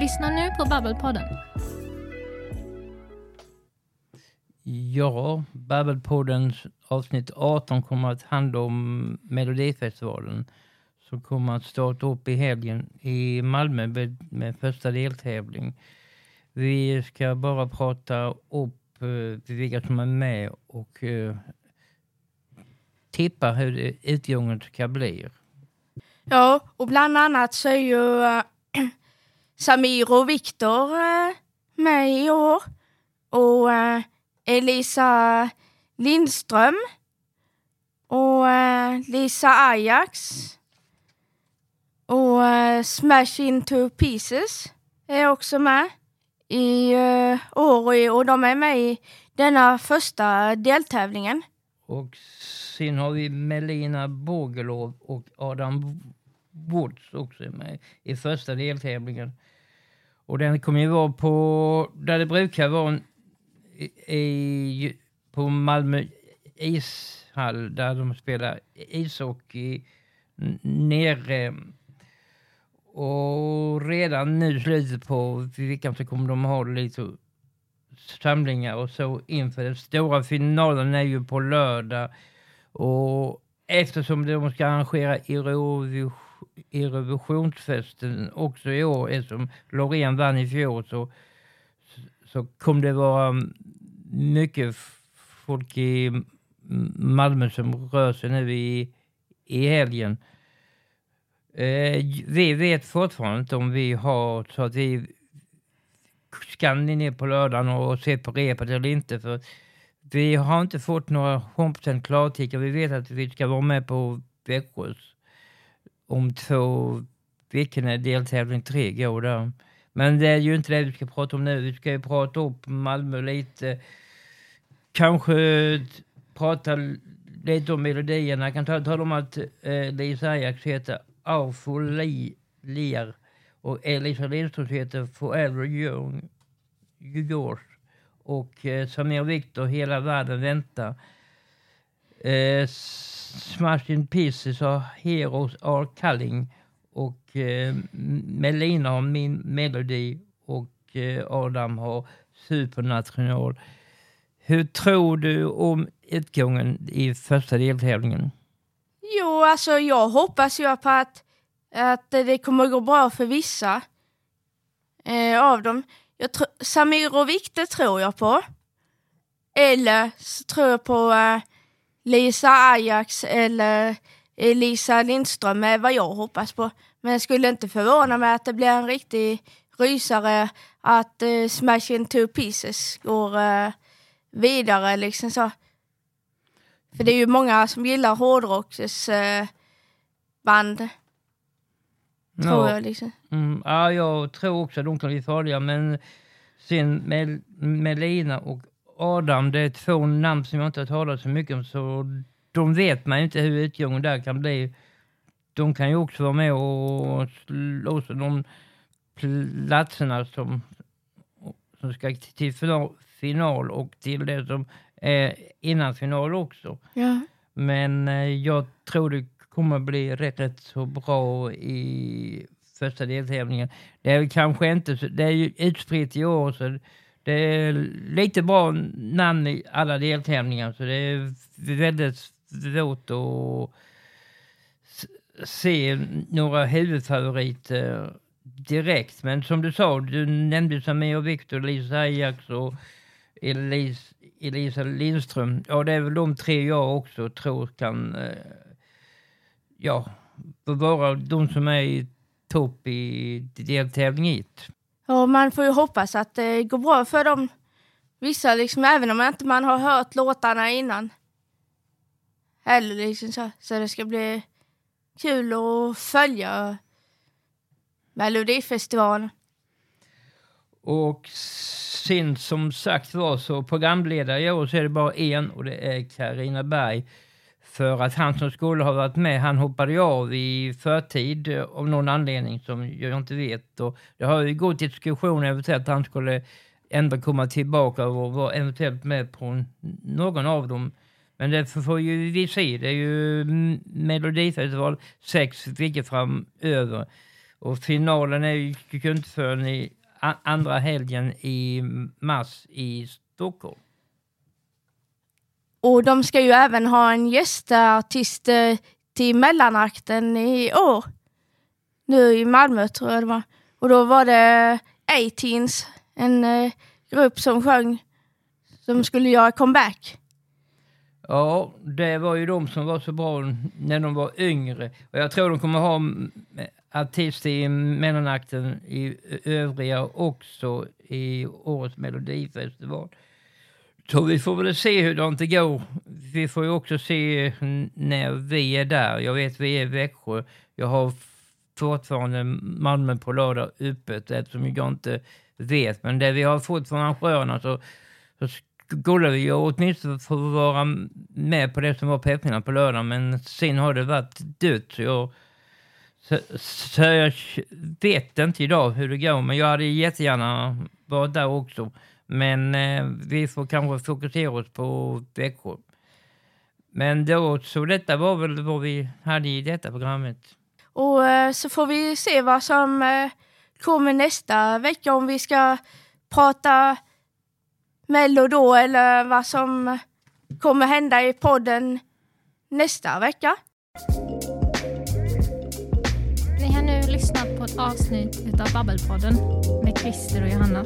lyssnar nu på Babbelpodden. Ja, Babbelpoddens avsnitt 18 kommer att handla om Melodifestivalen som kommer att starta upp i helgen i Malmö med, med första deltävling. Vi ska bara prata upp uh, vilka som är med och uh, tippa hur utgången ska bli. Ja, och bland annat så är ju uh, Samir och Viktor uh, med i år. Och eh, Elisa Lindström och eh, Lisa Ajax och Smash Into Pieces är också med i år och de är med i denna första deltävlingen. Och sen har vi Melina Bågelov och Adam Woods också med i första deltävlingen. Och den kommer ju vara på, där det brukar vara i, på Malmö ishall där de spelar ishockey nere. Och redan nu slutet på veckan så kommer de ha lite samlingar och så inför den stora finalen är ju på lördag. Och eftersom de ska arrangera Eurovision Eurovisionsfesten också i år eftersom Loreen vann i fjol så, så kommer det vara mycket folk i Malmö som rör sig nu i, i helgen. Eh, vi vet fortfarande inte om vi har så att vi ska ner på lördagen och se på repet eller inte. För vi har inte fått några 100% klartecken. Vi vet att vi ska vara med på Växjös om två veckor när deltävling tre går där. Men det är ju inte det vi ska prata om nu. Vi ska ju prata upp Malmö lite. Kanske prata lite om melodierna. Jag kan tala om att eh, Lisa Ajax heter Arthur Lear och Elisa Lindström heter Forever Young, Yours. Och eh, Samir Viktor, Hela världen väntar. Eh, Smash in Pieces har Heroes are Calling och eh, Melina har Min Melody och eh, Adam har Supernational. Hur tror du om utgången i första deltävlingen? Jo, alltså jag hoppas ju på att, att det kommer gå bra för vissa eh, av dem. Jag Samir och Viktor tror jag på. Eller så tror jag på eh, Lisa Ajax eller Lisa Lindström är vad jag hoppas på. Men jag skulle inte förvåna mig att det blir en riktig rysare att uh, Smash Into Pieces går uh, vidare liksom så. För det är ju många som gillar hårdrocks uh, band. Tror jag liksom. Mm, ja, jag tror också att de kan bli farliga men sen med Melina och Adam, det är två namn som jag inte har talat så mycket om, så de vet man inte hur utgången där kan bli. De kan ju också vara med och slåss de platserna som, som ska till final och till det som är innan final också. Ja. Men eh, jag tror det kommer bli rätt, rätt så bra i första deltävlingen. Det är kanske inte det är ju utspritt i år så det är lite bra namn i alla deltävlingar så det är väldigt svårt att se några huvudfavoriter direkt. Men som du sa, du nämnde Samir och Viktor, Lisa Ajax och Elisa, Elisa Lindström. Ja, det är väl de tre jag också tror kan eh, ja, vara de som är i topp i deltävling 1. Och man får ju hoppas att det går bra för dem. Vissa, liksom, även om man inte man har hört låtarna innan. Eller liksom så, så det ska bli kul att följa Melodifestivalen. Och sen som sagt var så programledare i år så är det bara en och det är Karina Berg. För att han som skulle ha varit med, han hoppade av i förtid av någon anledning som jag inte vet. Och det har ju gått diskussioner eventuellt att han skulle ändå komma tillbaka och vara eventuellt med på någon av dem. Men det får ju vi se. Det är ju mm, Melodifestival 6 veckor framöver. Och finalen är ju inte förrän i andra helgen i mars i Stockholm. Och de ska ju även ha en gästartist eh, till mellanakten i år. Nu i Malmö tror jag det var. Och då var det A-Teens, en eh, grupp som sjöng, som skulle göra comeback. Ja, det var ju de som var så bra när de var yngre. Och jag tror de kommer ha eh, artist i mellanakten i övriga också i årets melodifestival. Så vi får väl se hur det går. Vi får ju också se eh, när vi är där. Jag vet vi är i Växjö. Jag har fortfarande Malmö på lördag öppet eftersom jag inte vet. Men det vi har fått från arrangörerna så, så skulle vi ju åtminstone få vara med på det som var på på lördag. Men sen har det varit dött. Så jag, så, så jag vet inte idag hur det går. Men jag hade jättegärna varit där också. Men eh, vi får kanske fokusera oss på Växjö. Men då, så detta var väl vad vi hade i detta programmet. Och eh, så får vi se vad som eh, kommer nästa vecka om vi ska prata Mello då eller vad som kommer hända i podden nästa vecka. Ni har nu lyssnat på ett avsnitt av Babbelpodden med Christer och Johanna.